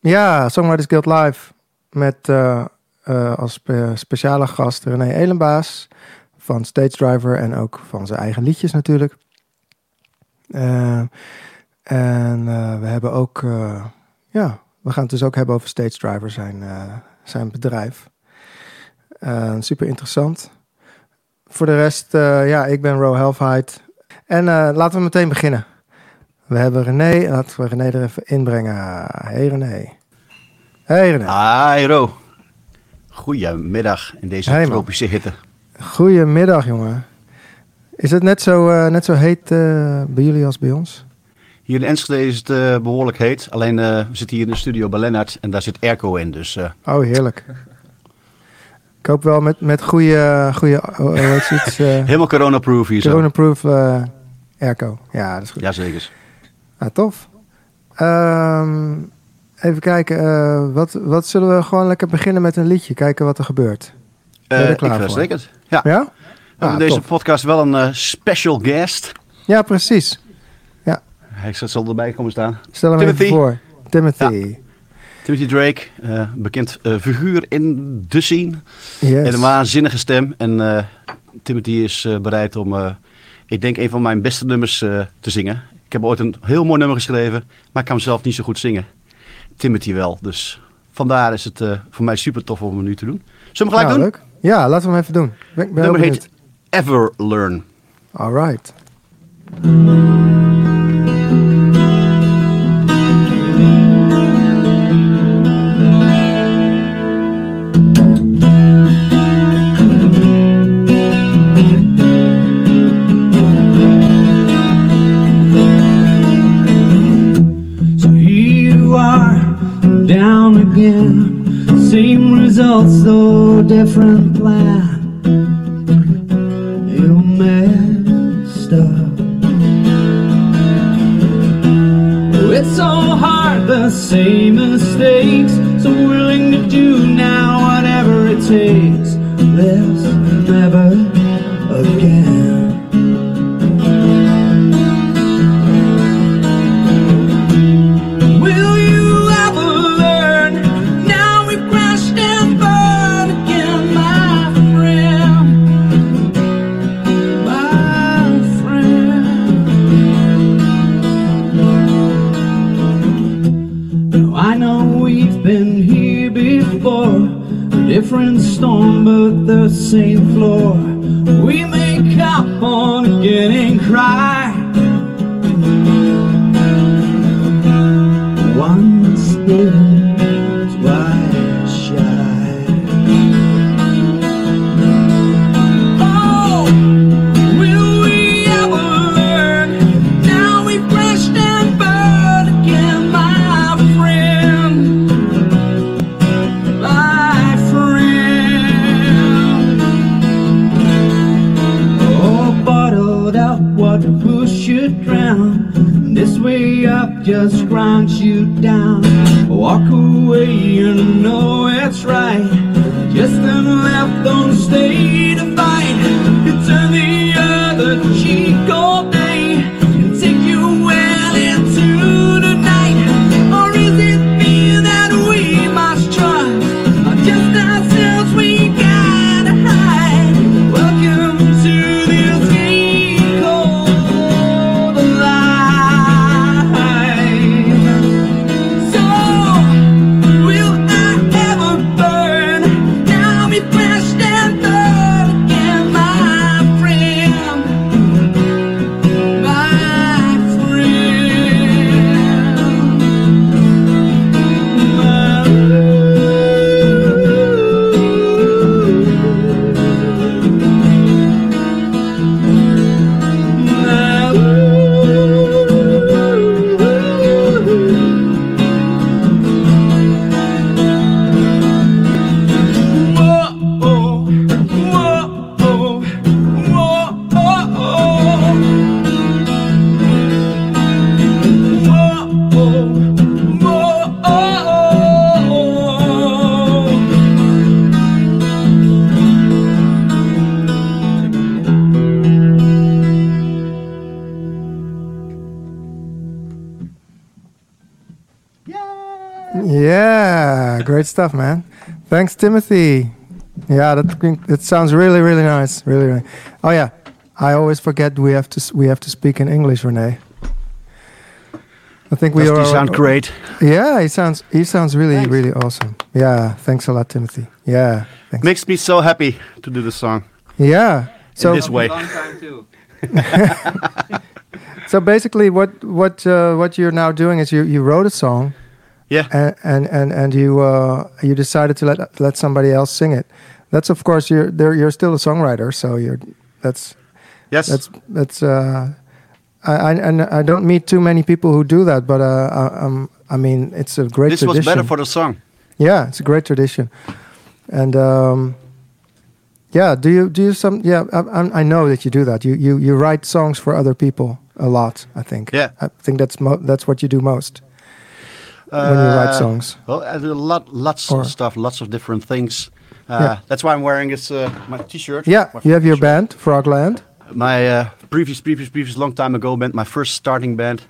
Ja, Songwriters Guild Live met eh, eh, als spe- speciale gast René Elenbaas van Stage Driver en ook van zijn eigen liedjes natuurlijk. Eh, en we hebben ook, ja, we gaan het dus ook hebben over Stage Driver, zijn, zijn bedrijf. Super interessant. Voor de rest, ja, ik ben Ro Helfheid. En laten we meteen beginnen. We hebben René, laten we René er even inbrengen. Hey René. Hey René. Hi Ro. Goedemiddag in deze Hey, tropische hitte. Goedemiddag jongen. Is het net zo, eh, net zo heet eh, bij jullie als bij ons? Hier in Enschede is het eh, behoorlijk heet. Alleen we zitten hier in de studio bij Lennart en daar zit airco in. Dus Oh, heerlijk. Ik hoop wel met, met goede, goede oh, helemaal corona-proof hier zo. corona-proof airco. Ja, dat is goed. Jazeker. Ah, tof. Ehm, even kijken, eh, wat, wat zullen we gewoon lekker beginnen met een liedje? Kijken wat er gebeurt. Ben je Eh er ik klaar voor? zeker. Ja. Ja? We hebben Ah, deze tof. podcast wel een eh, special guest. Ja, precies. Hij zal erbij komen staan. Stel hem Timothy. even voor. Timothy. Timothy Drake, eh, bekend figuur in de scene. Yes. En een waanzinnige stem. En eh, Timothy is eh, bereid om, eh, ik denk, een van mijn beste nummers eh, te zingen. Ik heb ooit een heel mooi nummer geschreven, maar ik kan zelf niet zo goed zingen. Timothy wel. Dus vandaar is het eh, voor mij super tof om hem nu te doen. Zullen we hem gelijk doen? leuk. Ja, laten we hem even doen. Ben, ben Het nummer heet Ever Learn. All right. Though different plan. It's right. Just then left, don't stay stuff, man. Thanks, Timothy. Yeah, that that sounds really, really nice. Really, really. Oh yeah, I always forget we have to we have to speak in English, René. I think we Does are. he sound great? Yeah, he sounds he sounds really, Thanks. really awesome. Yeah, thanks a lot, Timothy. Yeah, thanks. Makes me so happy to do the song Yeah. So in this way. Time too. so basically, what what uh, what you're now doing is you you wrote a song. Yeah. and and and, and you uh, you decided to let let somebody else sing it. That's of course you're there. You're still a songwriter, so you're that's Yes. that's that's. Uh, I, I and I don't meet too many people who do that, but uh, I, um, I mean it's a great tradition. this tradition. was better for the song. yeah, it's a great tradition, and um, yeah. Do you do you some? Yeah, I, I- I know that you do that. You you you write songs for other people a lot. I think. Yeah. I think that's mo- that's what you do most when you write Uh, songs. Well, I do a lot, lots Or- of stuff, lots of different things. Uh, Yeah. That's why I'm wearing this uh, my T-shirt. Yeah, My you have your band, Frogland. My uh, previous, previous, previous, long time ago band, my first starting band.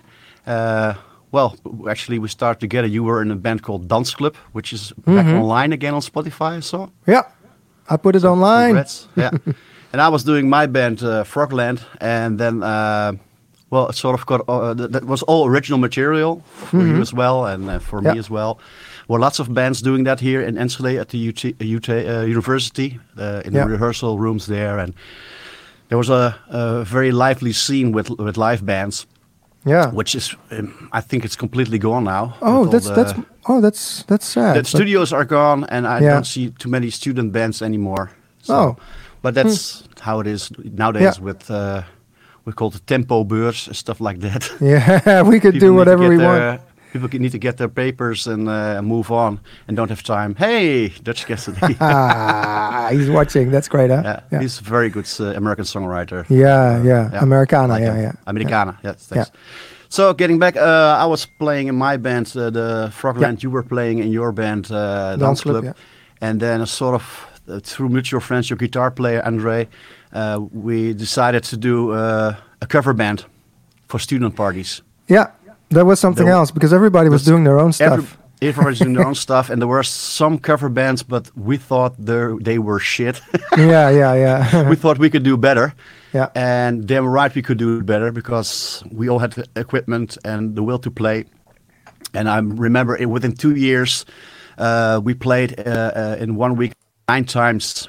Uh, well, actually, we started together. You were in a band called Dance Club, which is back Mhm. online again on Spotify. I saw. Yeah, I put it online. Congrats. yeah. and I was doing my band, uh, Frogland, and then, uh, well, it sort of got, uh, th- that was all original material for you as well, and uh, for Yeah. me as well. Well, lots of bands doing that here in Enschede at the UT, UT uh, University, uh, in Yeah. the rehearsal rooms there, and there was a, a very lively scene with with live bands, Yeah. which is, um, I think, it's completely gone now. Oh, that's the- that's oh that's that's sad. the studios are gone, and I Yeah. don't see too many student bands anymore. So, Oh. but that's how it is nowadays with uh, we call it tempo beurs and stuff like that. yeah, we could People do whatever we their- want. People need to get their papers and uh, move on, and don't have time. Hey, Dutch Cassidy. Ah, he's watching. That's great, huh? yeah, yeah. he's a very good uh, American songwriter. yeah, yeah. yeah. Americana. Like yeah, yeah. Americana. Yes, thanks. So getting back, uh, I was playing in my band, uh, the Frogland. You were playing in your band, uh, Dance, Club, Club, yeah. and then a sort of uh, through mutual friends, your guitar player Andre, uh, we decided to do uh, a cover band for student parties. Yeah, that was something There else because everybody was doing their own stuff. Every, everybody's doing their own stuff, and there were some cover bands, but we thought they they were shit. yeah, yeah, yeah. we thought we could do better. yeah, And they were right we could do better because we all had the equipment and the will to play. And I remember it, within two years, uh, we played uh, uh, in one week nine times.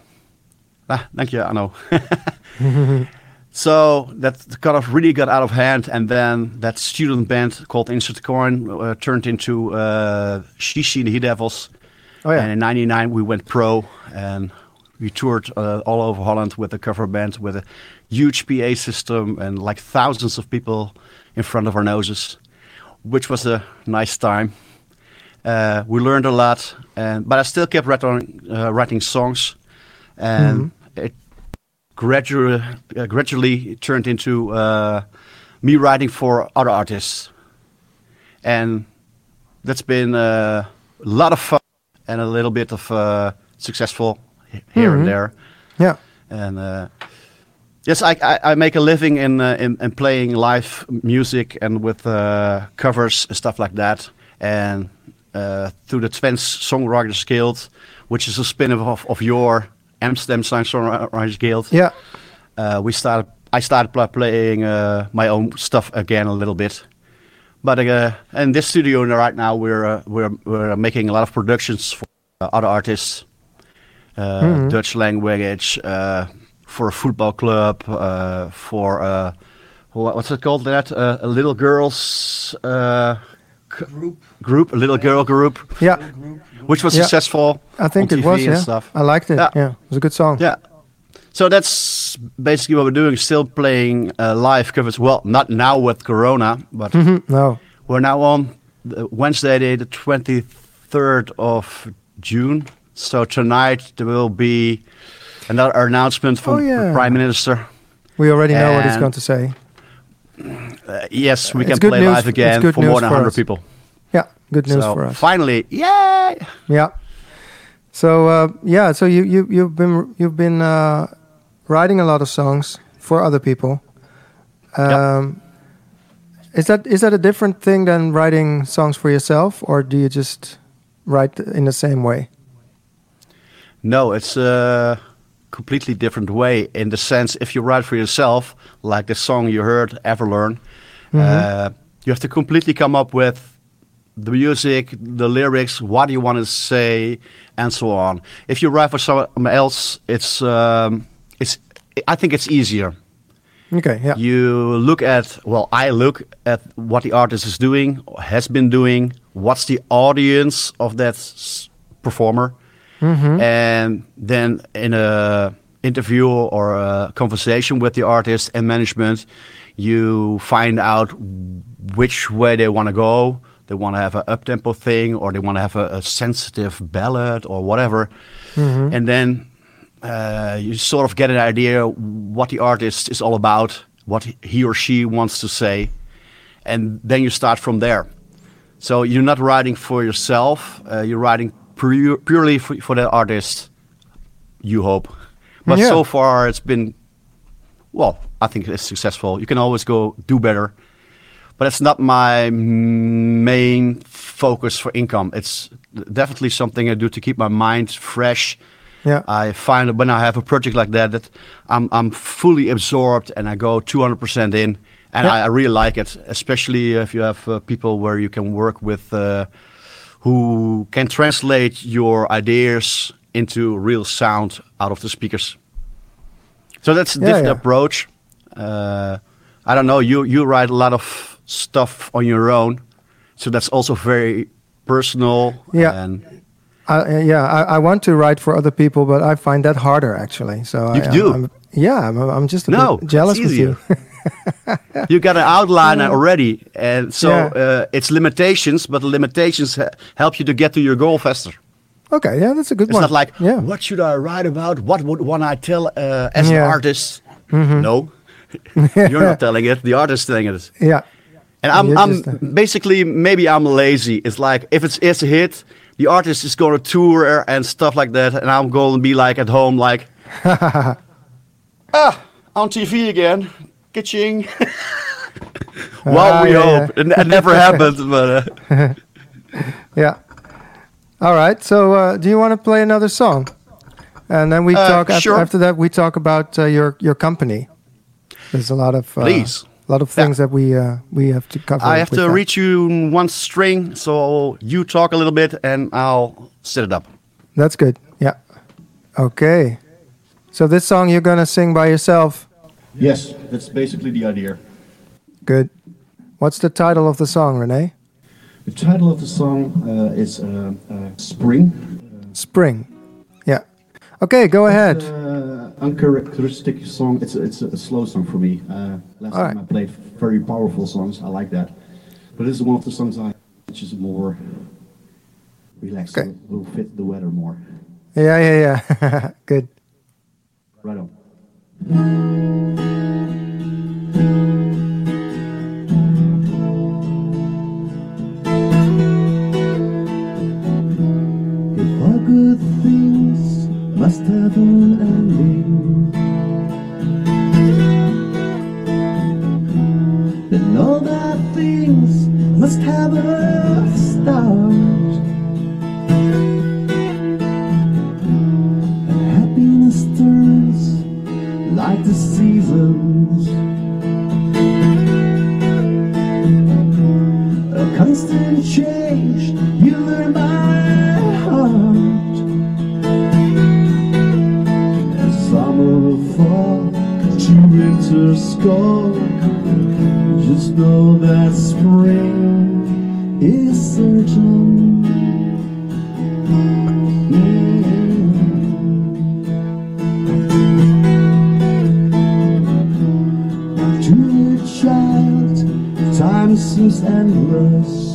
Ah, thank you, Arno. so that kind of really got out of hand. And then that student band called Insert Coin uh, turned into uh, Shishi and the He Devils. Oh, yeah. And in '99 we went pro and we toured uh, all over Holland with a cover band with a huge PA system and like thousands of people in front of our noses, which was a nice time. Uh, we learned a lot, and but I still kept writing, uh, writing songs, and it gradually uh, gradually turned into uh, me writing for other artists, and that's been uh, a lot of fun and a little bit of uh, successful here Mhm. and there. yeah. And uh, yes, I, I, I make a living in, uh, in in playing live music and with uh, covers and stuff like that. And uh, through the Twents Songwriters Guild, which is a spin-off of, of your Amsterdam Songwriters Guild, Yeah, uh, we started. I started playing uh, my own stuff again a little bit. But uh, in this studio right now, we're uh, we're we're making a lot of productions for uh, other artists, uh, Mhm. Dutch language, uh, for a football club, uh, for uh, wha- what's it called? That uh, a little girls uh, Group. group, a little girl group, yeah. Which was Yeah. successful. I think it was. Yeah, stuff. I liked it. Yeah. Yeah. it was a good song. Yeah. So that's basically what we're doing. Still playing uh, live covers. Well, not now with Corona, but Mhm, No. we're now on the Wednesday, the 23rd of June. So tonight there will be another announcement from Oh, yeah. the Prime Minister. We already know what he's going to say. Uh, yes, we It's can play news- live again for more than for 100 us. people. Yeah, good news so for us. finally, yay! Yeah. So uh, yeah, so you you you've been you've been uh, writing a lot of songs for other people. Um, Is that is that a different thing than writing songs for yourself, or do you just write in the same way? No, it's a completely different way in the sense if you write for yourself, like the song you heard, Everlearn, uh, you have to completely come up with the music, the lyrics, what do you want to say, and so on. If you write for someone else, it's um, it's I think it's easier. Okay, yeah, You look at well, I look at what the artist is doing, or has been doing. What's the audience of that s- performer? And then in a interview or a conversation with the artist and management, you find out which way they want to go. They want to have an up tempo thing, or they want to have a, a sensitive ballad, or whatever. And then uh, you sort of get an idea what the artist is all about, what he or she wants to say, and then you start from there. So you're not writing for yourself; uh, you're writing pu- purely for, for the artist. You hope, but Yeah. so far it's been, well, I think it's successful. You can always go do better, but it's not my main focus for income. It's definitely something I do to keep my mind fresh. yeah, I find when I have a project like that, that I'm I'm fully absorbed and I go 200% in, and Yeah. I, I really like it. Especially if you have uh, people where you can work with, uh, who can translate your ideas into real sound out of the speakers. So that's a Yeah, different yeah. approach. Uh, I don't know. You you write a lot of stuff on your own, so that's also very personal. Yeah. and I, uh, yeah. I, I want to write for other people, but I find that harder actually. So You I, do? I'm, yeah, I'm, I'm just a No, bit jealous it's with you. you got an outline already, and so Yeah. uh, it's limitations, but the limitations help you to get to your goal faster. okay, yeah, that's a good It's one. not like, yeah, what should I write about? What would one I tell uh, as Yeah. an artist? No, you're not telling it. The artist telling it. yeah, And I'm, I'm just, basically maybe I'm lazy. It's like if it's, it's a hit, the artist is going to tour and stuff like that, and I'm going to be like at home, like, ah, on TV again, kitching. well, Ah, we yeah, hope it, it never happens, but uh, yeah. All right. So, uh, do you want to play another song? And then we Uh, talk after, sure. after that. We talk about uh, your your company. There's a lot of uh, Please. A lot of Yeah. things that we uh, we have to cover. I have to that. reach you in one string, so you talk a little bit and I'll set it up. That's good. Yeah. Okay. So this song you're gonna sing by yourself. Yes, that's basically the idea. Good. What's the title of the song, René? The title of the song uh, is uh, uh, Spring. Spring. Okay, go ahead. Uh, uncharacteristic song. It's a, it's a slow song for me. Uh, last All time right. I played very powerful songs. I like that. But this is one of the songs I which is more relaxed. Okay. Will fit the weather more. Yeah, yeah, yeah. good. Right on. Score. Just know that spring is certain. To a child, time seems endless.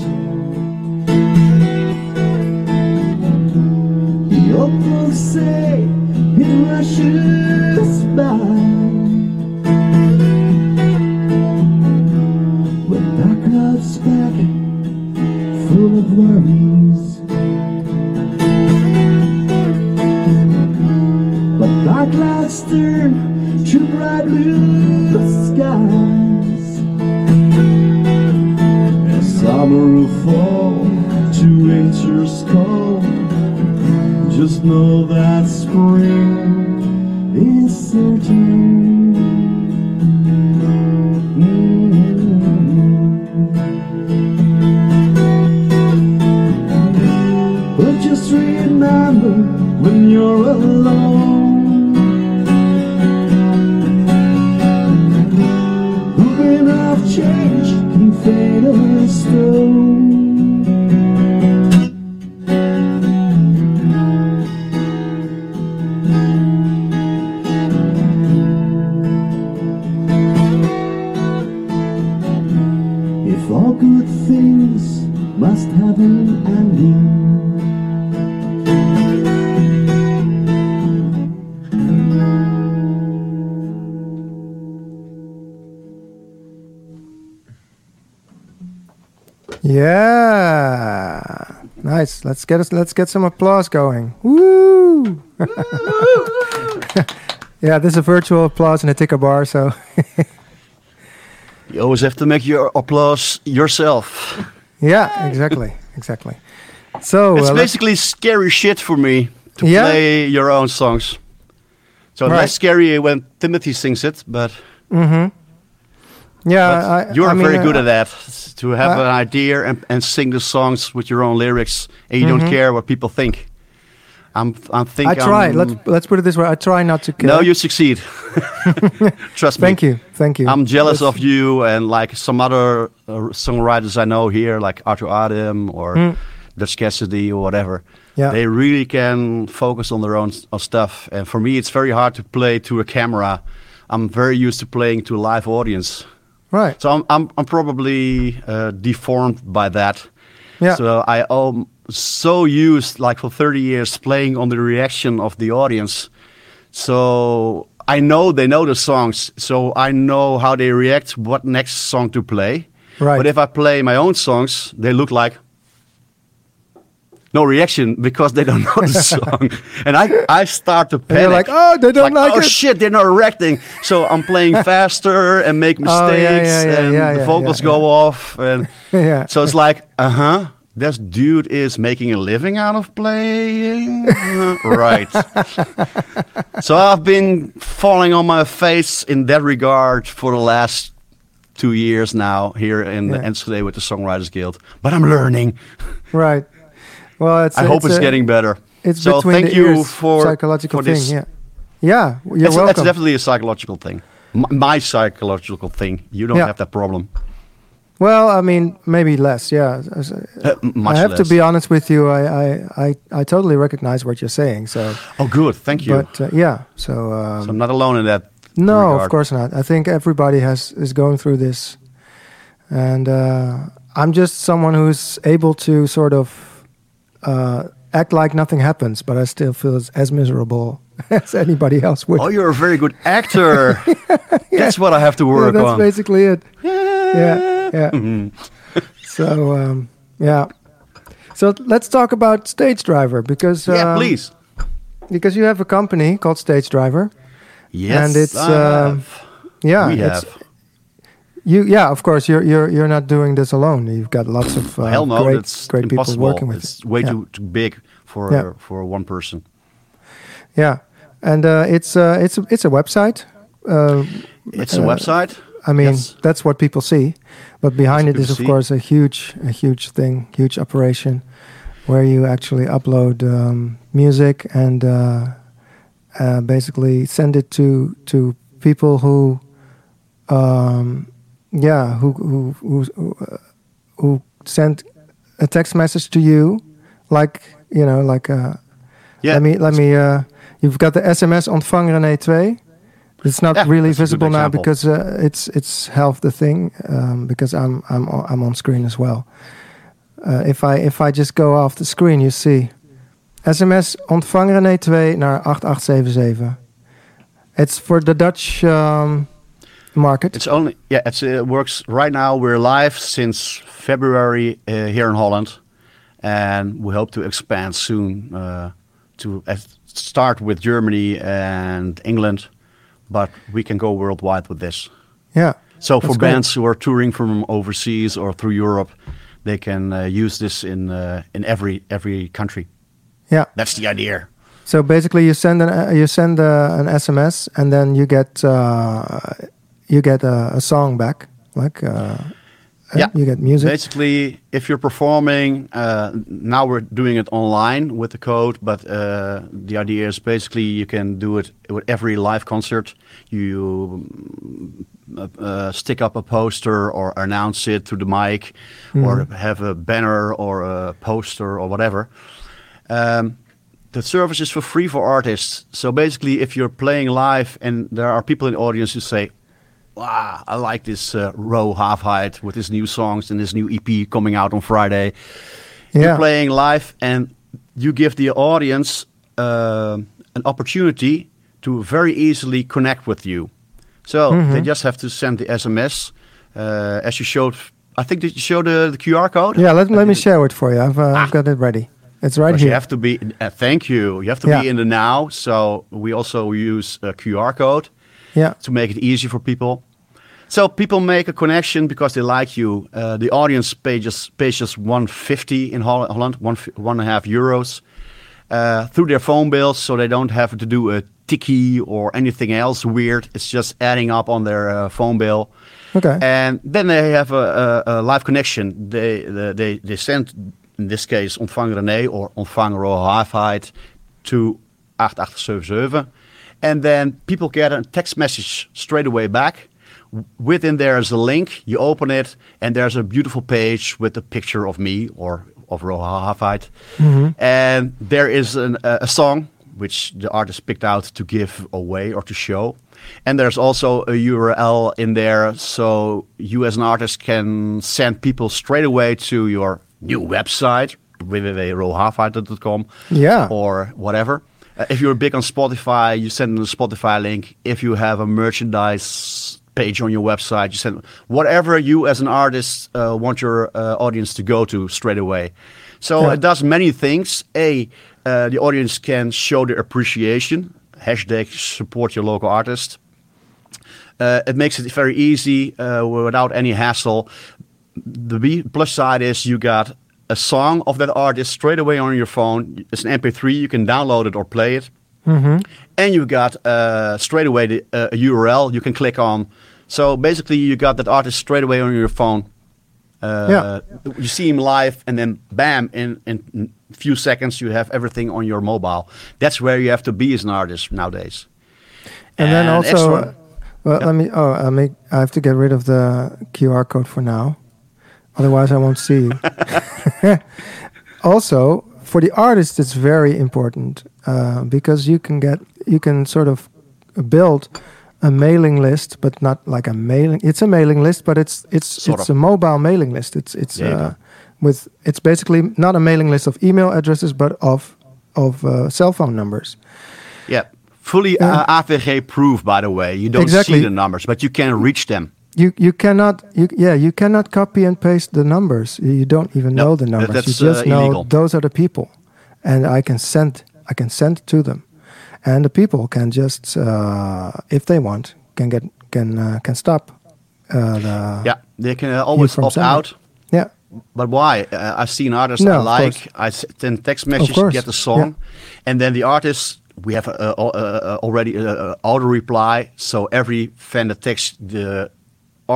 Yeah, nice. Let's get us. Let's get some applause going. Woo! yeah, this is a virtual applause in a ticker bar. So You always have to make your applause yourself. yeah, exactly, exactly. So It's uh, basically scary shit for me to Yeah? play your own songs. So Right. less scary when Timothy sings it, but, yeah, I, you're I mean, very good uh, at that. To have an idea and, and sing the songs with your own lyrics, and you don't care what people think. I'm, I think Mm-hmm. I try. I'm- let's let's put it this way. I try not to. Care. No, you succeed. Trust me. Thank you, thank you. I'm jealous That's- of you and like some other uh, songwriters I know here, like Arthur Adam or Dutch Cassidy or whatever. Mm. Yeah. They really can focus on their own on stuff. And for me, it's very hard to play to a camera. I'm very used to playing to a live audience. Right. So I'm, I'm, I'm probably uh, deformed by that. Yeah. So I am so used, like for 30 years, playing on the reaction of the audience. So I know they know the songs, so I know how they react, what next song to play. Right. But if I play my own songs, they look like no reaction because they don't know the song, and I I start to panic. like, oh, they don't like, oh it. shit, they're not reacting. So I'm playing faster and make Oh, mistakes, yeah, yeah, yeah, and yeah, the vocals go off, and so it's like, uh huh. This dude is making a living out of playing, Uh, right? so I've been falling on my face in that regard for the last two years now here in the Yeah. Enschede with the Songwriters Guild. But I'm learning. Right. Well, it's. I hope it's a- getting better. It's so between thank the you ears, for psychological for thing. this. Yeah. Yeah. You're it's, welcome. it's definitely a psychological thing. M- my psychological thing. You don't Yeah. have that problem. Well, I mean, maybe less. Yeah. Uh, much I have less. to be honest with you. I, I, I, I totally recognize what you're saying. So, Oh, good. Thank you. but uh, yeah. So, um, so I'm not alone in that. no, regard. of course not. I think everybody has is going through this, and uh, I'm just someone who's able to sort of uh, act like nothing happens, but I still feel as, miserable as anybody else would. Oh, you're a very good actor. That's what I have to yeah, work that's on. That's basically it. Yeah, yeah. Mm-hmm. so, um, yeah. So let's talk about StageDriver because yeah, um, please. because you have a company called StageDriver. Yes, and it's, have. Yeah, we it's- have. You, yeah, of course. You're you're you're not doing this alone. You've got lots of uh, Hell no, great great people working with it's it. way yeah. too, too big for Yeah. for one person. Yeah, and uh, it's uh, it's a, it's a website. Uh, It's a Uh, website. I mean, Yes. that's what people see, but behind That's it is, of people course, a huge, a huge thing, huge operation, where you actually upload um, music and uh, uh, basically send it to to people who, um, yeah, who who who, who, uh, who send a text message to you, like you know, like uh, Yeah. let me let me. Uh, you've got the SMS ontvang René 2. It's not Yeah, really that's a good visible now because uh, it's it's half the thing um, because I'm I'm on, I'm on screen as well. Uh, if I if I just go off the screen, you see SMS ontvang René 2 naar 8877. It's for the Dutch um, market. It's only yeah. It's, it works right now. We're live since February uh, here in Holland, and we hope to expand soon uh, to uh, start with Germany and England, but we can go worldwide with this. yeah. So for great. bands who are touring from overseas or through Europe, they can uh, use this in uh, in every every country. Yeah. That's the idea. So basically, you send an uh, you send uh, an SMS, and then you get uh, you get a, a song back, like uh, Yeah. you get music. Basically, if you're performing, uh, now we're doing it online with the code, but uh, the idea is basically you can do it with every live concert. You mm, uh, uh, stick up a poster or announce it through the mic, or have a banner or a poster or whatever. Um, the service is for free for artists. So basically, if you're playing live and there are people in the audience who say, wow, I like this uh, Ro Halfhide with his new songs and this new EP coming out on Friday. You're Yeah. playing live and you give the audience uh, an opportunity to very easily connect with you. So they just have to send the SMS. Uh, as you showed, I think did you show the, the QR code? yeah, let, let me share it for you. I've uh, I've got it ready. It's right here. you have to be. Uh, thank you. You have to Yeah. be in the now. So we also use a QR code yeah, to make it easy for people. So people make a connection because they like you. Uh, the audience pays just, pays just 150 in Hol- Holland, one, one and a half euros uh, through their phone bills, so they don't have to do a Tikkie or anything else weird. It's just adding up on their uh, phone bill. okay. And then they have a, a, a live connection. They, they, they, they send, in this case, ontvang René or ontvang Ro Halfhide to 8877. And then people get a text message straight away back. Within there is a link. You open it, and there's a beautiful page with a picture of me or of Ro Halfhide. Mm-hmm. And there is an, a, a song which the artist picked out to give away or to show. And there's also a URL in there so you as an artist can send people straight away to your new website, www.rohalfhide.com Yeah. or whatever. Uh, if you're big on Spotify, you send them a Spotify link. If you have a merchandise page on your website, you send whatever you as an artist uh, want your uh, audience to go to straight away. So Yeah. it does many things. A, uh, the audience can show their appreciation. Hashtag support your local artist. Uh, it makes it very easy uh, without any hassle. The B plus side is you got a song of that artist straight away on your phone. It's an MP3. You can download it or play it, and you got uh, straight away the, uh, a URL you can click on. So basically, you got that artist straight away on your phone. Uh, Yeah. You see him live, and then bam! In in a few seconds, you have everything on your mobile. That's where you have to be as an artist nowadays. and then also, extra- uh, well, Yeah. let me. Oh, I make. I have to get rid of the QR code for now, otherwise I won't see you. also, for the artist, it's very important uh, because you can get you can sort of build a mailing list, but not like a mailing. It's a mailing list, but it's it's Sort it's of. a mobile mailing list. It's it's Yeah, uh, with it's basically not a mailing list of email addresses, but of of uh, cell phone numbers. Yeah, fully uh, AVG proof, by the way. You don't Exactly. see the numbers, but you can reach them. You you cannot you yeah you cannot copy and paste the numbers. You don't even No, know the numbers. you just uh, know illegal. those are the people, and I can send I can send to them, and the people can just uh, if they want can get can uh, can stop uh, the Yeah, they can uh, always opt sending. out. yeah But why? Uh, I've seen artists No, I like. I send text message, get the song, and then the artist. We have already auto reply, so every fan that texts the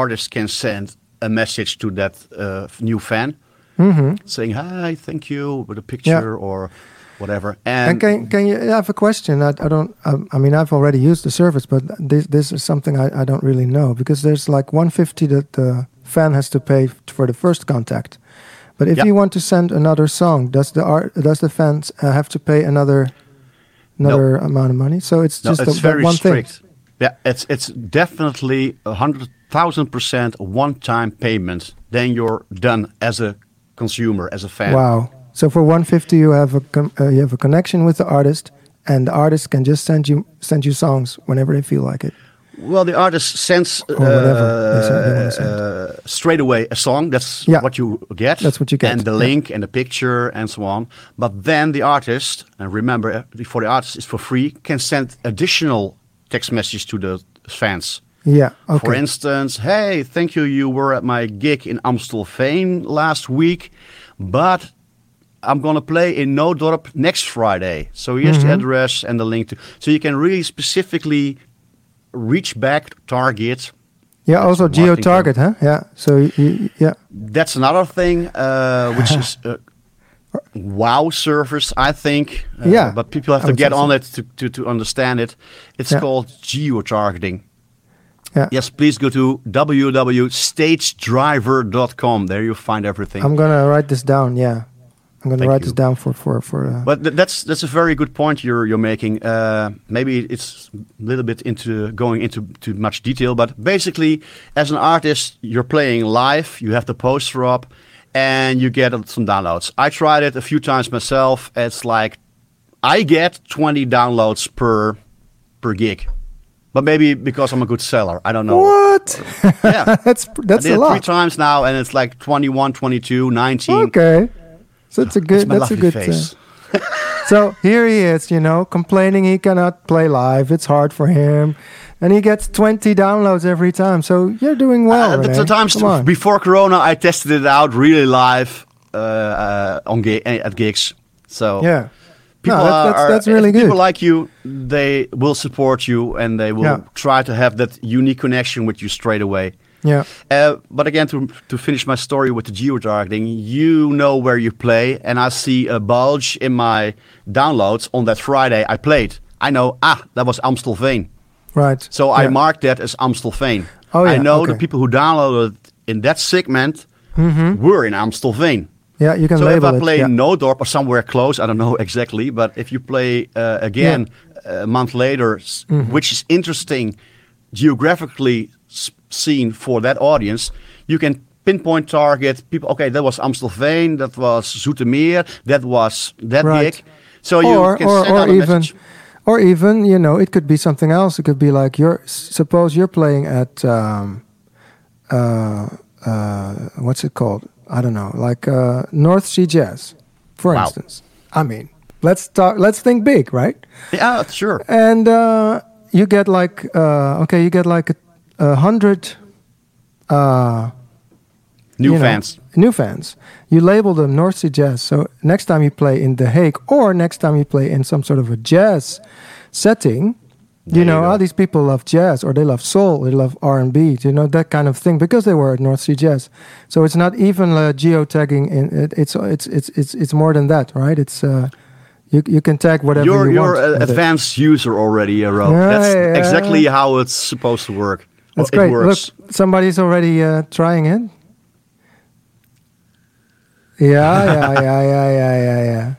artist can send a message to that uh, new fan, saying hi, thank you, with a picture or whatever. And, And can can you I have a question? I, I don't. I, I mean, I've already used the service, but this this is something I, I don't really know because there's like 150 that the fan has to pay for the first contact. But if Yeah. you want to send another song, does the art does the fans uh, have to pay another another amount of money? So it's No, just it's that very one strict. thing. Yeah, it's it's definitely a hundred thousand percent one-time payment. Then you're done as a consumer, as a fan. Wow. So for 150, you have a uh, you have a connection with the artist, and the artist can just send you send you songs whenever they feel like it. Well, the artist sends uh, whatever they say they wanna send. uh, straight away a song. That's Yeah. what you get. That's what you get, And the yeah. link and the picture and so on. But then the artist, and remember, uh, for the artist, it's for free, can send additional text message to the fans. Yeah. Okay. For instance, hey, thank you, you were at my gig in Amstelveen last week, but I'm gonna play in Nootdorp next Friday. So here's Mm-hmm. the address and the link to. So you can really specifically reach back, target. yeah. Also geo target, huh? Yeah. So you, yeah. That's another thing, uh, which is. Uh, Wow service, I think. Uh, Yeah, But people have to get on it to, to, to understand it. It's Yeah. called geo targeting. Yeah. Yes, please go to www.stagedriver.com. There you'll find everything. I'm gonna write this down. Yeah. I'm gonna Thank write you. this down for for for. Uh, But th- that's that's a very good point you're you're making. Uh, maybe it's a little bit into going into too much detail, but basically, as an artist, you're playing live. You have the poster up, and you get some downloads. I tried it a few times myself. It's like I get 20 downloads per per gig, but maybe because I'm a good seller, I don't know. what? Yeah. that's that's a it three times now, and it's like 21, 22, 19. Okay. So it's a It's good. my That's a good. face. so here he is, you know, complaining he cannot play live. It's hard for him, and he gets 20 downloads every time. So you're doing well. Uh, the, René. the times on. before Corona, I tested it out really live uh, uh, on gi- at gigs. So Yeah. people No, that- that's- are- that's if really People like you, they will support you and they will Yeah. try to have that unique connection with you straight away. Yeah. Uh, but again, to to finish my story with the geo-targeting, you know where you play, and I see a bulge in my downloads on that Friday I played. I know, ah, that was Amstelveen. Right. So I Yeah. marked that as Amstelveen. Oh, yeah. I know okay. the people who downloaded in that segment were in Amstelveen. Yeah, you can So if label I it. play yeah. Nootdorp or somewhere close, I don't know exactly, but if you play uh, again a month later, Mm-hmm. which is interesting geographically seen for that audience, you can pinpoint target people. Okay, that was Amstelveen, that was Zoetermeer, that was that Right. gig. So you or can or, send or even message. Or even you know it could be something else it could be like you're suppose you're playing at um uh uh what's it called i don't know like uh north sea jazz for Wow. instance i mean let's talk let's think big right Yeah, sure. and uh you get like uh okay you get like a, a hundred uh New you know, fans. new fans. You label them North Sea Jazz. So next time you play in The Hague or next time you play in some sort of a jazz setting, There you know, you oh, these people love jazz or they love soul, they love R and B, you know, that kind of thing because they were at North Sea Jazz. So it's not even uh, geotagging. In it, it's it's it's it's it's more than that, right? It's uh, you you can tag whatever You're you you're want. an with it. advanced user already, uh, Rob. Yeah, That's yeah. exactly how it's supposed to work. That's Well, great. It works. Look, somebody's already uh, trying it. Yeah, yeah, yeah, yeah, yeah, yeah, yeah.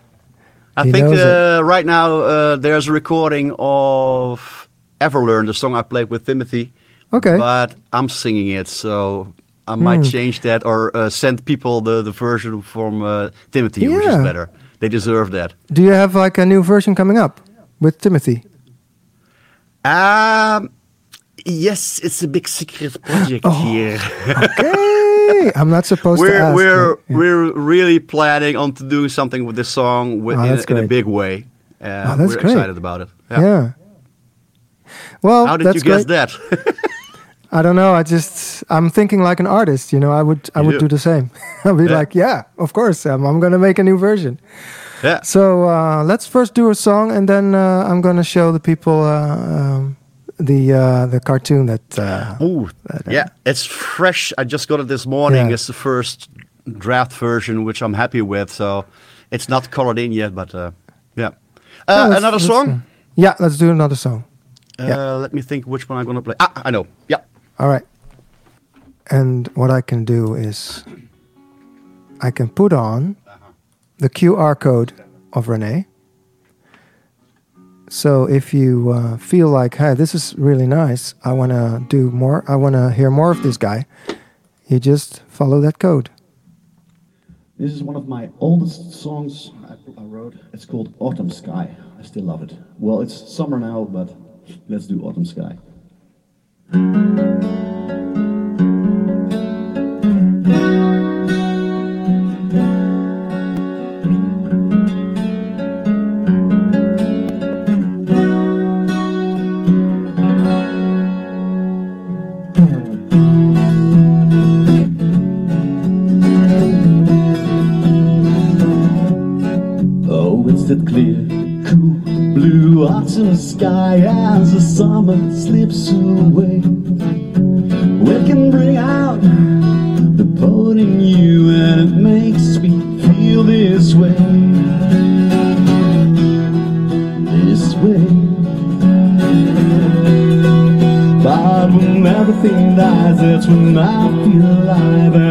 I He think uh, right now uh, there's a recording of Everlearn, the song I played with Timothy. Okay. But I'm singing it, so I might Hmm. change that or uh, send people the, the version from uh, Timothy, which is better. They deserve that. Do you have like a new version coming up with Timothy? Um, yes, it's a big secret project Oh. here. Okay, I'm not supposed to we're ask. we're but- yeah. we're really planning on to do something with this song with, Oh, in, in a big way. Uh, Oh, that's we're great. excited about it. yeah. Well, How did you guess great. that? I don't know. I just I'm thinking like an artist. You know, I would I You would do. do the same. I'll be Yeah. like, yeah, of course, um, I'm gonna make a new version. yeah. So uh, let's first do a song, and then uh, I'm gonna show the people uh, um, the uh, the cartoon that. Uh, Ooh, yeah, it's fresh. I just got it this morning. Yeah. It's the first draft version, which I'm happy with. So it's not colored in yet, but uh, yeah. Uh, another song. uh, yeah, let's do another song. Uh, yeah. Let me think which one I'm gonna play. Ah, I know. Yeah. All right. And what I can do is I can put on the QR code of René. So if you uh, feel like, hey, this is really nice, I want to do more, I want to hear more of this guy, you just follow that code. This is one of my oldest songs I, I wrote. It's called Autumn Sky. I still love it. Well, it's summer now, but let's do Autumn Sky. Sky as the summer slips away. We can bring out the poet in you and it makes me feel this way. This way. But when everything dies, that's when I feel alive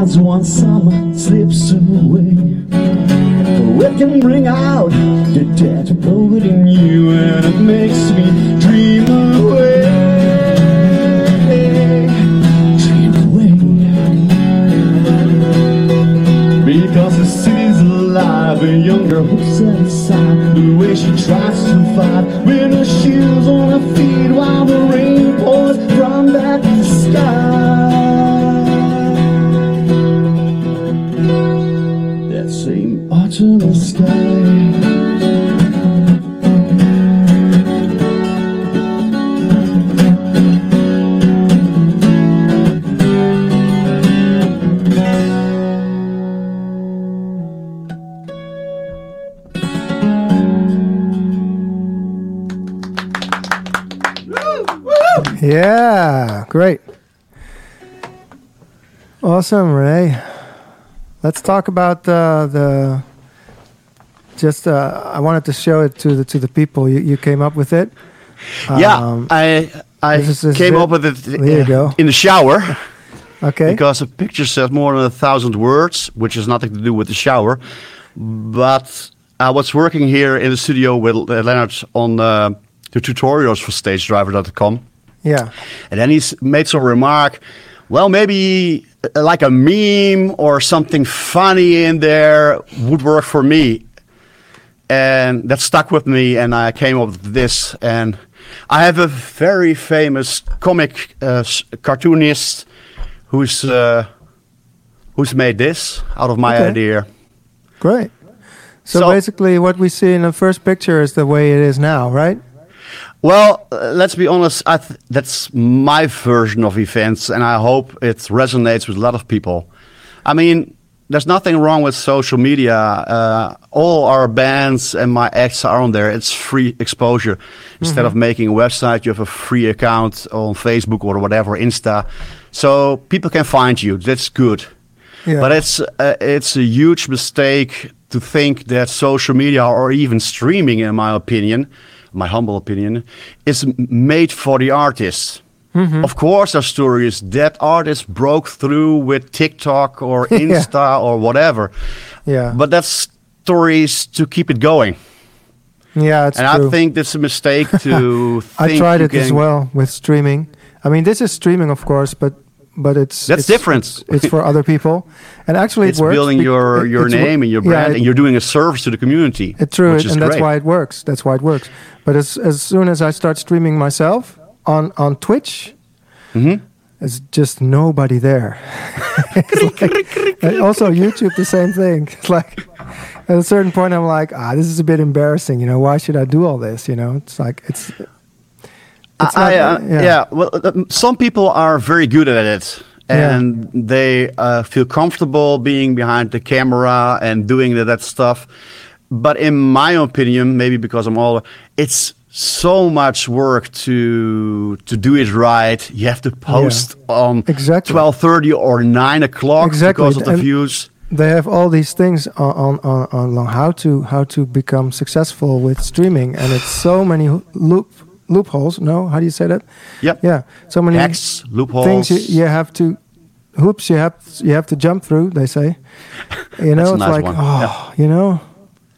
as one summer slips away. It can bring out the dead Awesome, Ray. Let's talk about uh, the. Just, uh, I wanted to show it to the to the people. You, you came up with it. yeah, Um, I I this is- this came up with it There you go. in the shower Okay. because a picture says more than a thousand words, which has nothing to do with the shower. But I was working here in the studio with uh, Leonard on uh, the tutorials for StageDriver.com. yeah. And then he made some remark, well, maybe like a meme or something funny in there would work for me. And that stuck with me, and I came up with this. And I have a very famous comic uh, s- cartoonist who's uh, who's made this out of my Okay. idea. Great. So, So- basically, what we see in the first picture is the way it is now, right? Well, uh, let's be honest. I th- that's my version of events, and I hope it resonates with a lot of people. I mean, there's nothing wrong with social media. Uh, all our bands and my acts are on there. It's free exposure. Instead of making a website, you have a free account on Facebook or whatever, Insta, so people can find you. That's good. Yeah. But it's uh, it's a huge mistake to think that social media or even streaming, in my opinion, my humble opinion, is made for the artists. Mm-hmm. Of course, our story is that artists broke through with TikTok or Yeah. Insta or whatever. Yeah. But that's stories to keep it going. yeah, it's and true. I think that's a mistake to I tried it as well with streaming. I mean, this is streaming, of course, but but it's That's it's, different. It's, it's for other people, and actually it's it works. building your it- your it's name and your yeah, brand, it- and you're doing a service to the community. It's true, and is that's why it works. That's why it works. But as as soon as I start streaming myself on on Twitch, Mhm. there's just nobody there. Like- also YouTube, the same thing. It's like at a certain point, I'm like, ah, this is a bit embarrassing. You know, why should I do all this? You know, it's like it's. It's I, not- uh, yeah. well, uh, some people are very good at it, Yeah. and they uh, feel comfortable being behind the camera and doing that, that stuff. But in my opinion, maybe because I'm older, it's so much work to to do it right. You have to post on Exactly. twelve thirty or nine o'clock Exactly, because of the and- views. they have all these things on on, on, on how to how to become successful with streaming, and it's so many loop loopholes. No, how do you say that? Yep. Yeah, so many Hacks, loopholes. things you, you have to hoops you have you have to jump through. They say, you know, it's nice like one. oh, you know,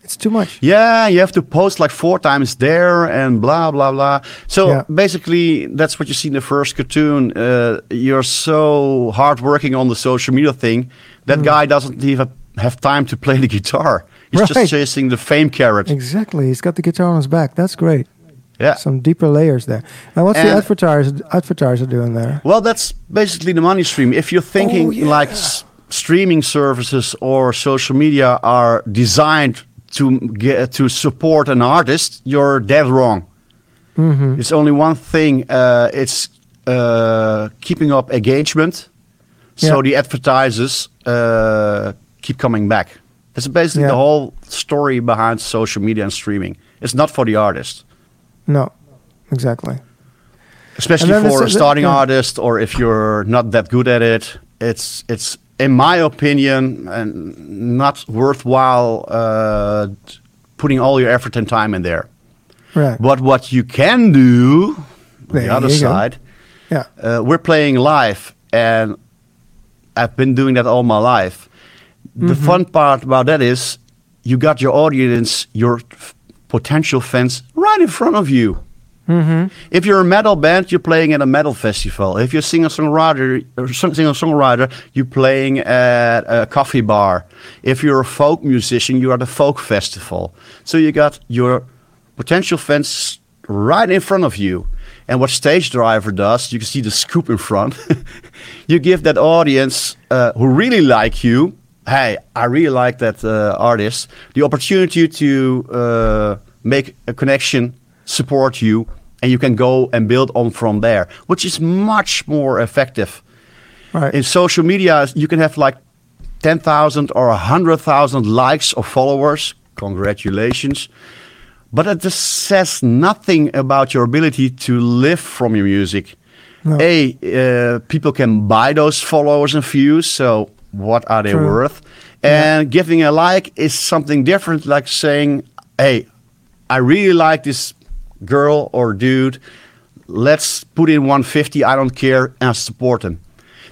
it's too much. Yeah, you have to post like four times there and blah blah blah. So Yeah. basically, that's what you see in the first cartoon. Uh, you're so hard working on the social media thing. That guy doesn't even have time to play the guitar. He's Mm. Right. just chasing the fame carrot. Exactly, he's got the guitar on his back. That's great. Yeah. Some deeper layers there. Now, what's the And- advertiser doing there? Well, that's basically the money stream. If you're thinking Oh, yeah. like s- streaming services or social media are designed to get to support an artist, you're dead wrong. Mm-hmm. It's only one thing. Uh, it's uh, keeping up engagement, so Yeah. the advertisers uh, keep coming back. That's basically the whole story behind social media and streaming. It's not for the artist, No, exactly. especially for a starting yeah. artist, or if you're not that good at it. It's it's in my opinion and not worthwhile uh, putting all your effort and time in there. Right. But what you can do, on There the other go. side, Yeah. uh, we're playing live, and I've been doing that all my life. The Mm-hmm. fun part about that is you got your audience, your potential fans, right in front of you. Mm-hmm. If you're a metal band, you're playing at a metal festival. If you're a singer songwriter, singer songwriter, you're playing at a coffee bar. If you're a folk musician, you're at a folk festival. So you got your potential fans right in front of you. And what StageDriver does, you can see the scoop in front. you give that audience uh, who really like you, hey, I really like that uh, artist, the opportunity to uh, make a connection, support you, and you can go and build on from there, which is much more effective. Right. In social media, you can have like 10,000 or 100,000 likes or followers. Congratulations. But it just says nothing about your ability to live from your music. No. A, uh, people can buy those followers and views, so what are they True. worth? And giving a like is something different, like saying, hey, I really like this girl or dude. Let's put in 150, I don't care, and support them.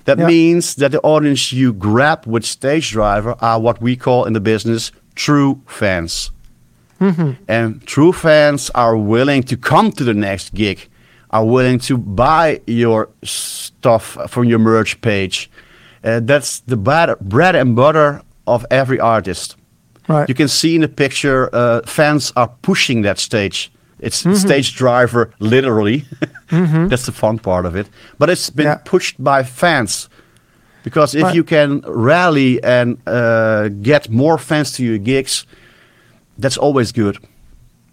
That Yeah. means that the audience you grab with StageDriver are what we call in the business true fans. Mm-hmm. And true fans are willing to come to the next gig, are willing to buy your stuff from your merch page. Uh, that's the bad, bread and butter of every artist. Right. You can see in the picture, uh, fans are pushing that stage. It's Mm-hmm. stage driver, literally. That's the fun part of it. But it's been Yeah. pushed by fans. Because if Right. you can rally and uh, get more fans to your gigs, that's always good.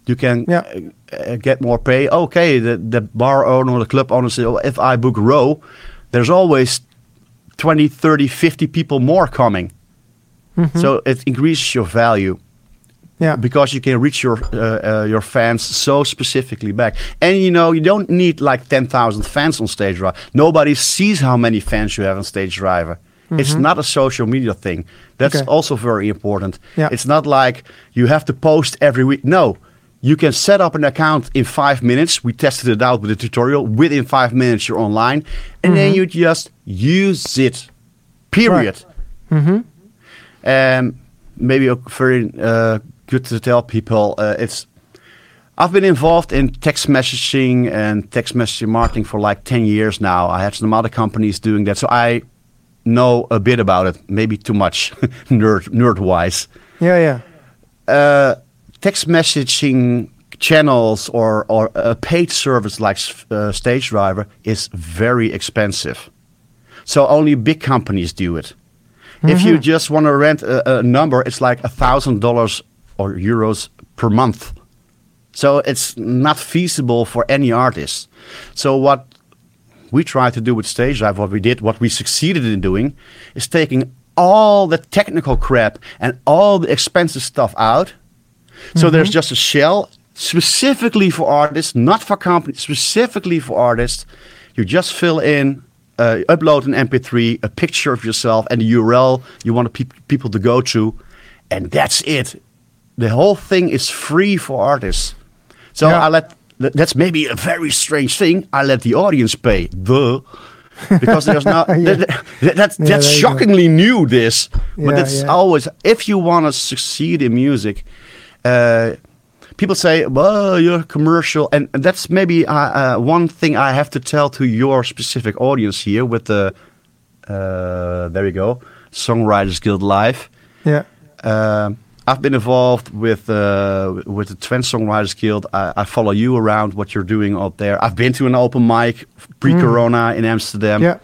You can Yeah. uh, get more pay. Okay, the, the bar owner or the club owner says, oh, if I book Ro, there's always 20, 30, 50 people more coming. So it increases your value yeah. because you can reach your uh, uh, your fans so specifically back. And you know, you don't need like 10,000 fans on StageDriver. Nobody sees how many fans you have on StageDriver. It's not a social media thing. That's Okay. also very important. Yeah. It's not like you have to post every week. No. You can set up an account in five minutes. We tested it out with a tutorial. Within five minutes, you're online. And then you just use it. Period. And maybe very uh, good to tell people uh, it's I've been involved in text messaging and text messaging marketing for like 10 years now. I had some other companies doing that. So I know a bit about it, maybe too much nerd nerd wise. Yeah, yeah. Uh, text messaging channels or, or a paid service like uh, StageDriver is very expensive. So only big companies do it. If you just want to rent a, a number, it's like a thousand dollars or euros per month. So it's not feasible for any artist. So what we try to do with Stage Drive, what we did, what we succeeded in doing, is taking all the technical crap and all the expensive stuff out. So there's just a shell specifically for artists, not for companies, specifically for artists. You just fill in, uh, upload an MP3, a picture of yourself, and the URL you want pe- people to go to, and that's it. The whole thing is free for artists. So Yeah. I let that's maybe a very strange thing. I let the audience pay. The because there's not Yeah. that, that- that's Yeah, that's there you go. shockingly new. This, but it's always if you want to succeed in music. Uh, people say, "Well, you're commercial," and that's maybe uh, uh, one thing I have to tell to your specific audience here with the. Uh, there you go, Songwriters Guild Live. Yeah. Um, I've been involved with uh, with the Twente Songwriters Guild. I, I follow you around what you're doing out there. I've been to an open mic pre-corona in Amsterdam. Yeah.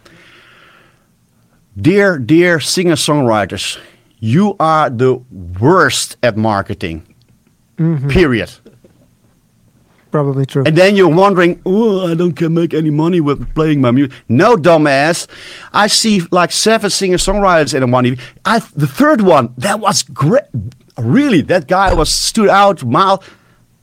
Dear, dear singer songwriters, you are the worst at marketing. Mm-hmm. Period. Probably true. And then you're wondering, oh, I don't can make any money with playing my music. No, dumbass. I see like seven singer songwriters in one. I the third one that was great. Really, that guy was stood out. Mile.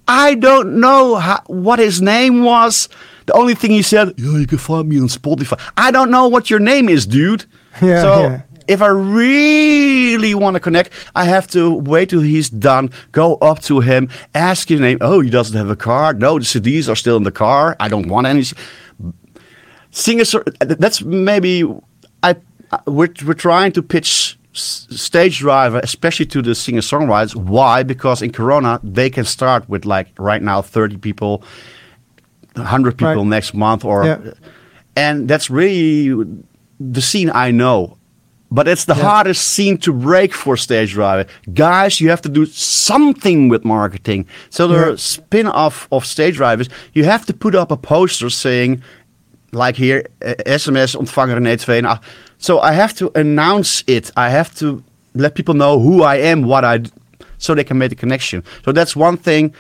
I don't know how, what his name was. The only thing he said, yeah, you can find me on Spotify. I don't know what your name is, dude. Yeah, so yeah. If I really want to connect, I have to wait till he's done, go up to him, ask his name. Oh, he doesn't have a car. No, the CDs are still in the car. I don't want any. Singers, that's maybe I. I- We're we're trying to pitch StageDriver, especially to the singer songwriters. Why? Because in Corona they can start with like right now thirty people, hundred people Right. next month, or Yeah. and that's really the scene I know. But it's the Yeah. hardest scene to break for StageDriver. Guys, you have to do something with marketing. So there Yeah. spin-off of stage drivers, you have to put up a poster saying, like here, eh, SMS ontvanger René 2 en 8. So I have to announce it. I have to let people know who I am, what I, d- so they can make the connection. So that's one thing.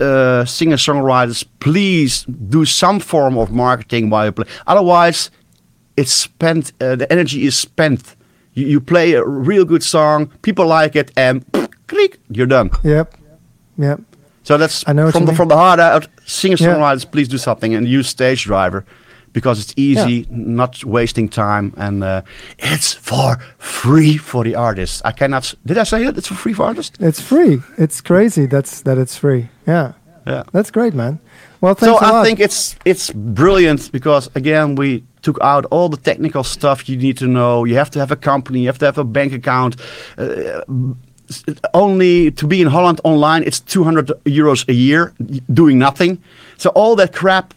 Uh, singer songwriters, please do some form of marketing while you play. Otherwise, it's spent. Uh, the energy is spent. You, you play a real good song, people like it, and click, you're done. Yep. Yep. So that's I know from the mean. from the heart out. Singer Yeah. songwriters, please do something and use StageDriver because it's easy, not wasting time, and uh, it's for free for the artists. I cannot. Did I say it? It's for free for artists. It's free. It's crazy. That's that it's free. Yeah. Yeah. That's great, man. Well, So I lot. think it's it's brilliant because again we took out all the technical stuff you need to know. You have to have a company. You have to have a bank account. Uh, only to be in Holland online, it's 200 euros a year doing nothing. So all that crap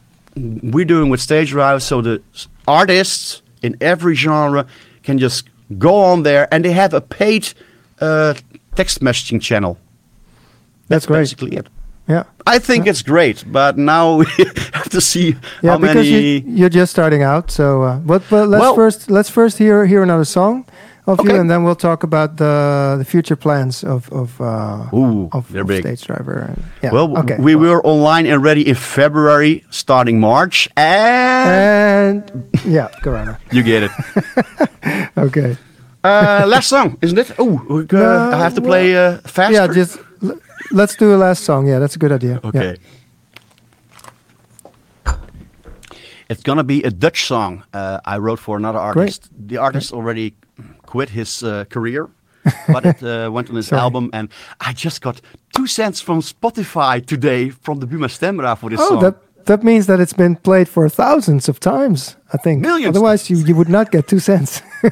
we're doing with Stage Drive, so the artists in every genre can just go on there and they have a paid uh, text messaging channel. That's great. basically it. Yeah. I think it's great, but now we have to see Yeah, how because many. you, you're just starting out. So, uh, but but let's Well- first let's first hear hear another song of you, and then we'll talk about the the future plans of of uh, Ooh, of, of big. StageDriver. Yeah. Well, okay. we well. were online and ready in February, starting March, and And yeah, Corona. you get it. Okay. Uh, last song, isn't it? Oh, No, I have to play uh, faster. Yeah, just let's do a last song. Yeah, that's a good idea. okay. Yeah. It's gonna be a Dutch song uh, I wrote for another artist. The artist already quit his uh, career, but it uh, went on his Sorry. album, and I just got two cents from Spotify today from the Buma Stemra for this Oh, song. that that means that it's been played for thousands of times. I think. Millions. Otherwise, you you would not get two cents.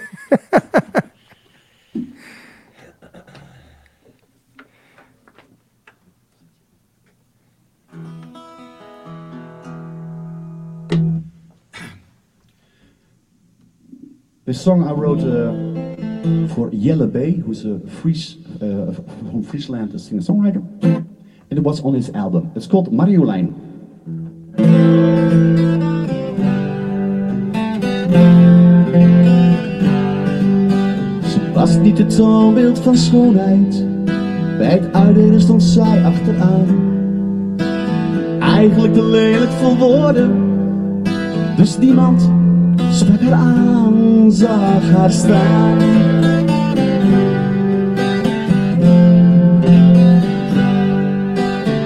This song I wrote uh, for Jelle Bay, who's a Fries, uh, from Friesland, a singer-songwriter. And it was on his album. It's called Marjolein. Ze was niet het toonbeeld van schoonheid. Bij het uitdelen stond zij achteraan. Eigenlijk te lelijk voor woorden. Dus niemand haar staan.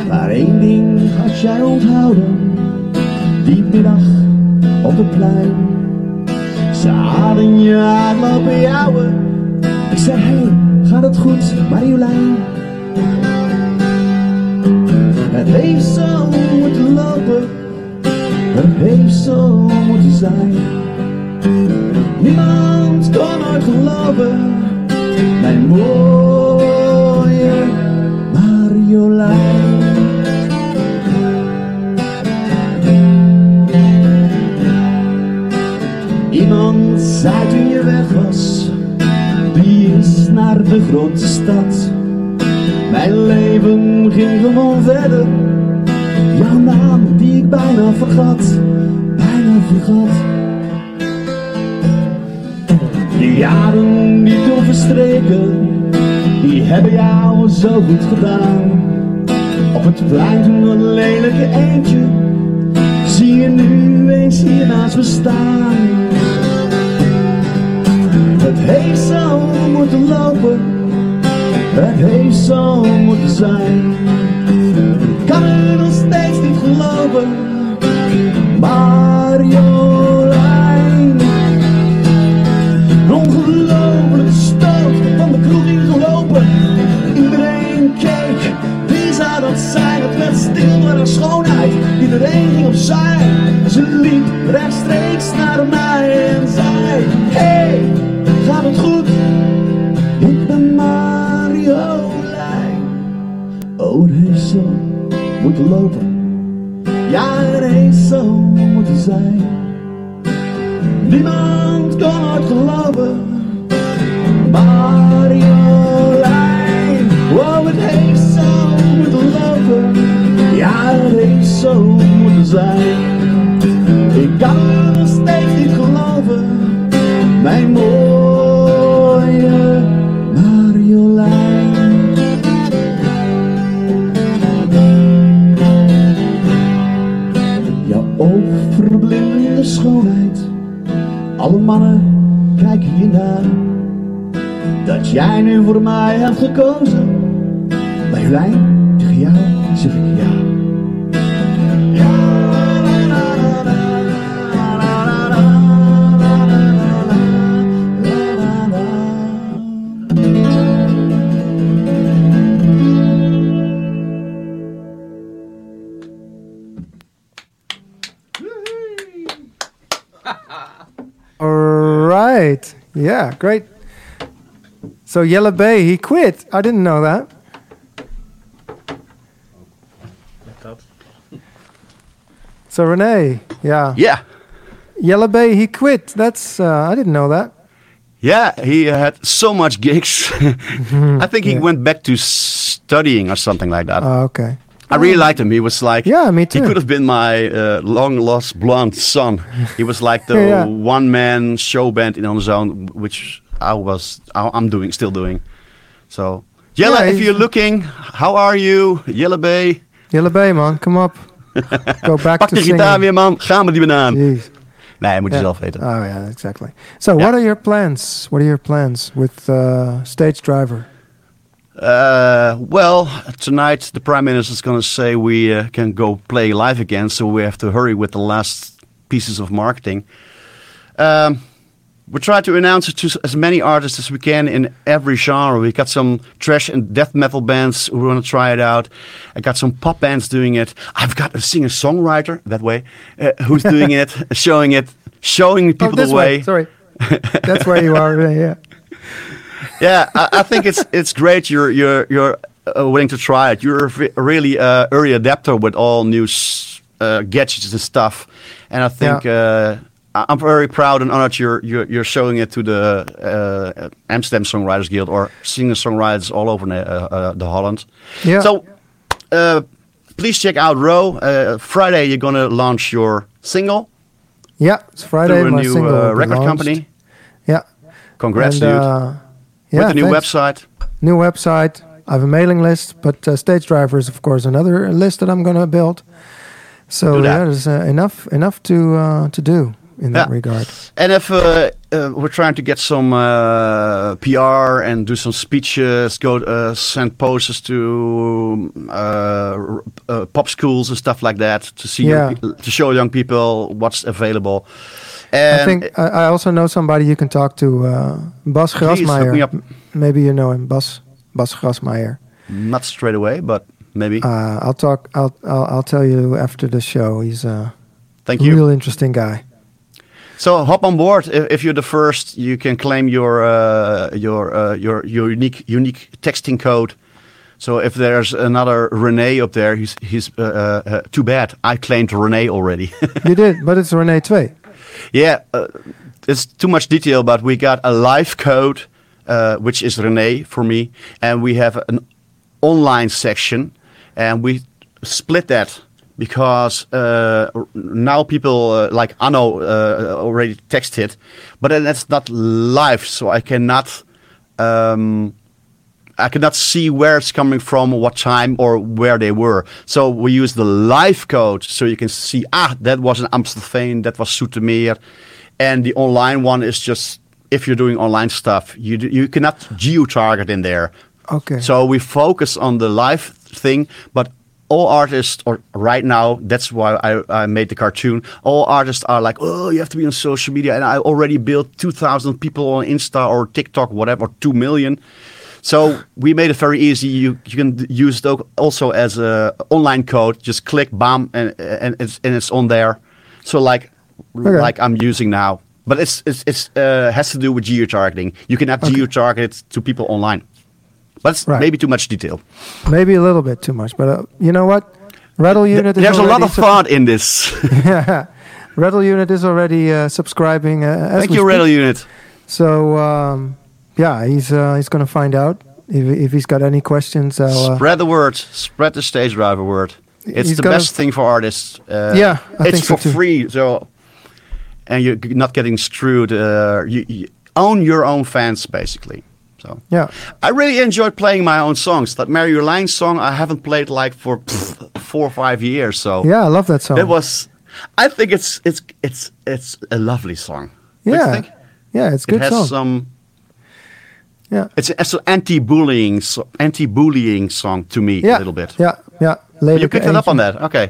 Maar één ding had jij onthouden. Die middag op het plein. Ze hadden je aanlopen jouwen. Ik zei, hey, gaat het goed, Marjolein? Het heeft zo moeten lopen, het heeft zo moeten zijn. Niemand kon ooit geloven, mijn mooie Marjolein. Iemand zei toen je weg was, die is naar de grote stad. Mijn leven ging gewoon verder. Jouw naam die ik bijna vergat, bijna vergat. De jaren die toen verstreken, die hebben jou zo goed gedaan. Op het plein een lelijke eentje, zie je nu eens hier naast me staan. Het heeft zo moeten lopen, het heeft zo moeten zijn. Ik kan het nog steeds niet geloven, haar schoonheid. Iedereen ging opzij. Ze liep rechtstreeks naar mij en zei: Hey, gaat het goed? Ik ben Marjolein. Oh, het zo moeten lopen. Ja, het heeft zo moeten zijn. Niemand kan ooit geloven. Schoonheid. Alle mannen kijken je naar. Dat jij nu voor mij hebt gekozen. Marjolein, tegen jou zeg ik. Ja, Yeah, great. So Yellow Bay, he quit. I didn't know that. So René, yeah, Yeah. Yellow Bay, he quit. That's uh, I didn't know that. Yeah, he had so much gigs. I think he Yeah. went back to studying or something like that. Oh, okay. I really liked him. He was like, Yeah, me too. He could have been my uh, long lost blonde son. He was like the Yeah. one man show band in on his own, which I was, I'm doing, still doing. So, Jelle, Yeah, if you're looking, how are you? Jelle Bay, Yellow Bay, man, come up. Go back pak to de gitaar weer, man. Gaan we die banaan. Jeez. Nee, moet je Yeah. zelf weten. Oh yeah, exactly. So, what are your plans? What are your plans with uh, StageDriver? Uh, well, tonight the prime minister is going to say we uh, can go play live again, so we have to hurry with the last pieces of marketing. Um, we try to announce it to as many artists as we can in every genre. We got some trash and death metal bands who want to try it out. I got some pop bands doing it. I've got a singer-songwriter that way uh, who's doing it, showing it, showing people oh, this the way. Sorry, that's where you are. Yeah. yeah, I, I think it's it's great. You're you're you're uh, willing to try it. You're a re- a really uh, early adapter with all new uh, gadgets and stuff, and I think uh, I- I'm very proud and honored you're you're, you're showing it to the uh, Amsterdam Songwriters Guild or singer songwriters all over the, uh, uh, the Holland. Yeah. So uh, please check out Ro. Uh, Friday you're gonna launch your single Yeah, it's Friday. through a new uh, record launched. company. Yeah. Congrats, And, dude. uh, yeah, With the new thanks. website. New website. I have a mailing list, but uh, StageDriver is, of course, another list that I'm going to build. So yeah, there's uh, enough enough to uh, to do in that Yeah. regard. And if uh, uh, we're trying to get some uh, PR and do some speeches, go uh, send posters to uh, r- uh, pop schools and stuff like that to see young Yeah. pe- to show young people what's available. And I think I, I also know somebody you can talk to, uh, Bas Please, me Maybe you know him, Bas Bas Grasmeijer. not straight away, but maybe. Uh, I'll talk. I'll, I'll I'll tell you after the show. He's a Thank you. real interesting guy. So hop on board. If, you're the first, you can claim your uh, your uh, your your unique unique texting code. So if there's another René up there, he's he's uh, uh, uh, too bad. I claimed René already. You did, but it's Rene 2. Yeah, uh, it's too much detail, but we got a live code, uh, which is René for me, and we have an online section, and we split that because uh, now people uh, like Anno uh, already texted, but that's not live, so I cannot. Um, I cannot see where it's coming from, what time, or where they were. So we use the live code, so you can see ah that was an Amstelveen, that was Zoetermeer, and the online one is just if you're doing online stuff, you do, you cannot geo target in there. Okay. So we focus on the live thing, but all artists, or right now, that's why I, I made the cartoon. All artists are like, oh, you have to be on social media, and I already built two thousand people on Insta or TikTok, whatever, two million. So we made it very easy. You you can use it also as a online code. Just click, bam, and and it's and it's on there. So like Okay. like I'm using now, but it's it's it's uh, has to do with geo targeting. You cannot geo target to people online. But it's Right. maybe too much detail. Maybe a little bit too much, but uh, you know what? Rattle Unit is There's a lot of thought in this. yeah. Rattle Unit is already uh, subscribing. Uh, Thank you. Rattle Unit. So um, yeah, he's uh, he's gonna find out if if he's got any questions. Uh, Spread the word. Spread the StageDriver word. It's the best thing for artists. Uh, Yeah, I it's think so for too. free. So, and you're not getting screwed. Uh, you, you own your own fans, basically. So, yeah, I really enjoyed playing my own songs. That Marjolein song I haven't played like for pff, four or five years. So yeah, I love that song. it was. I think it's it's it's it's a lovely song. Yeah, think? yeah, it's a It good has song. some. Yeah, It's it's an anti-bullying anti-bullying song to me yeah, a little bit. Yeah, yeah. Later You picked it up on that. Okay.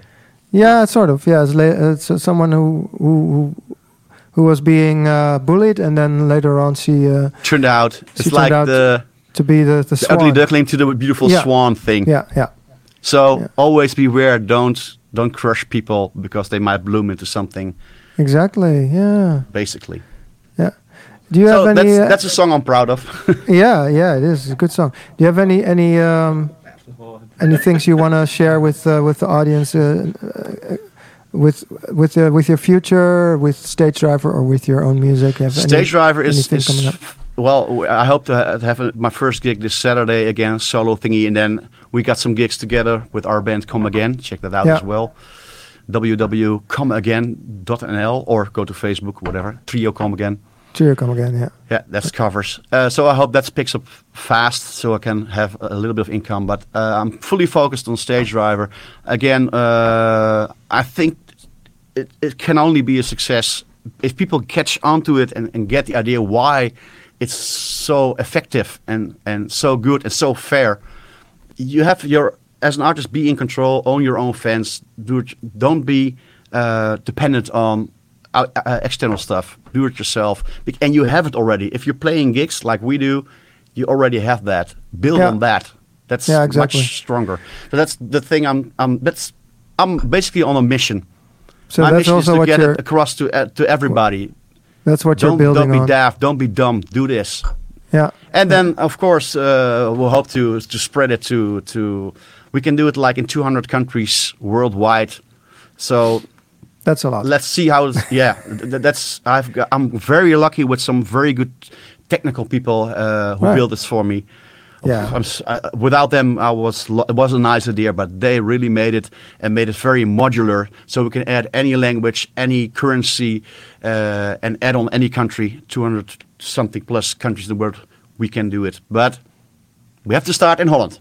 Yeah, sort of. Yeah, it's, la- it's uh, someone who who who, was being uh, bullied, and then later on she uh, Turned out it's turned like out the, to be the the, the swan. ugly duckling to the beautiful Yeah. swan thing. Yeah, yeah, So Yeah. always beware. Don't don't crush people because they might bloom into something. exactly. Yeah, Basically. Do you so have any? that's uh, that's a song I'm proud of. yeah, yeah. It is It's a good song. Do you have any any um, any things you want to share with uh, with the audience? Uh, uh, with with uh, with your future, with StageDriver, or with your own music? Any- StageDriver is, anything is coming up? well. I hope to to have a, my first gig this Saturday again, solo thingy, and then we got some gigs together with our band Come Again. Check that out Yeah. as well. www.comeagain.nl or go to Facebook, whatever. Trio Come Again. Cheer, come again. Yeah. Yeah, that's covers. Uh, so I hope that picks up fast, so I can have a little bit of income. But uh, I'm fully focused on StageDriver. Again, uh, I think it, it can only be a success if people catch onto it and, and get the idea why it's so effective and, and so good and so fair. You have your as an artist be in control, own your own fans. Do don't be uh, dependent on uh, uh, external stuff. Do it yourself, and you have it already. If you're playing gigs like we do, you already have that. Build Yeah. on that. That's Yeah, exactly. much stronger. So that's the thing. I'm. I'm. That's. I'm basically on a mission. So My that's mission is also to get it across to uh, to everybody. That's what Don't, you're building don't be on. daft. Don't be dumb. Do this. Yeah. And then, of course, uh, we'll hope to to spread it to to. We can do it like in 200 countries worldwide. So That's a lot. let's see how. Yeah, th- that's I've got, I'm very lucky with some very good technical people uh, who Right. built this for me. Yeah. I'm, uh, without them, I was lo- it was a nice idea, but they really made it and made it very modular, so we can add any language, any currency, uh, and add on any country. 200 something plus countries in the world, we can do it. But we have to start in Holland.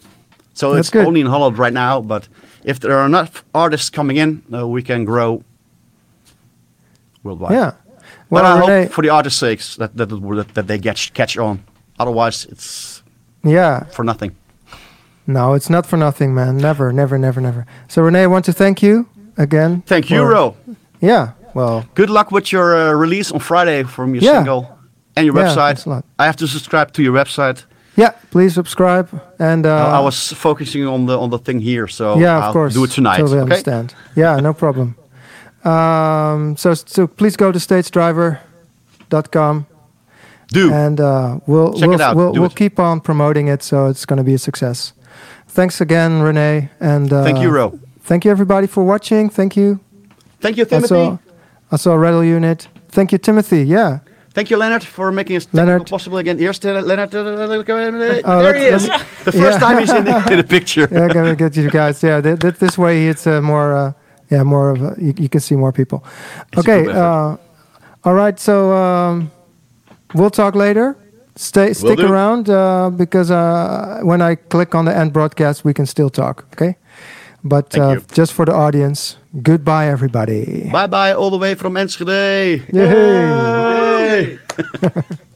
So That's it's good. only in Holland right now. But if there are enough artists coming in, uh, we can grow worldwide. Yeah. But I René, hope for the artists' sakes that that, that, that they get catch on. Otherwise, it's yeah. for nothing. No, it's not for nothing, man. Never, never, never, never. So, René, I want to thank you again. Thank you, Ro. Yeah. Well, Good luck with your uh, release on Friday from your Yeah. single and your Yeah, website. thanks a lot. I have to subscribe to your website. yeah. Please subscribe and. Uh, I was focusing on the on the thing here, so yeah, I'll of course. do it tonight. Totally okay? understand. Yeah, no problem. Um, so, so please go to stagedriver.com Do. and uh, we'll Check we'll, it out. we'll, we'll keep on promoting it, so it's going to be a success. Thanks again, René, and uh, Thank you, Ro. Thank you, everybody, for watching. Thank you. Thank you, Timothy. Also, also Rattle Unit. Thank you, Timothy. Yeah. Thank you, Leonard, for making it Leonard. possible again. Here's Leonard. uh, there he is. the first yeah. time he's in the, in the picture. yeah, I'm gonna get you guys. Yeah, th- th- this way it's uh, more. Uh, yeah, more of a, you, you can see more people. It's okay. Uh, all right. So um, we'll talk later. Stay, stick do. around uh, because uh, when I click on the end broadcast, we can still talk. Okay. But uh, just for the audience, goodbye, everybody. Bye bye, all the way from Enschede. Yay. Yay.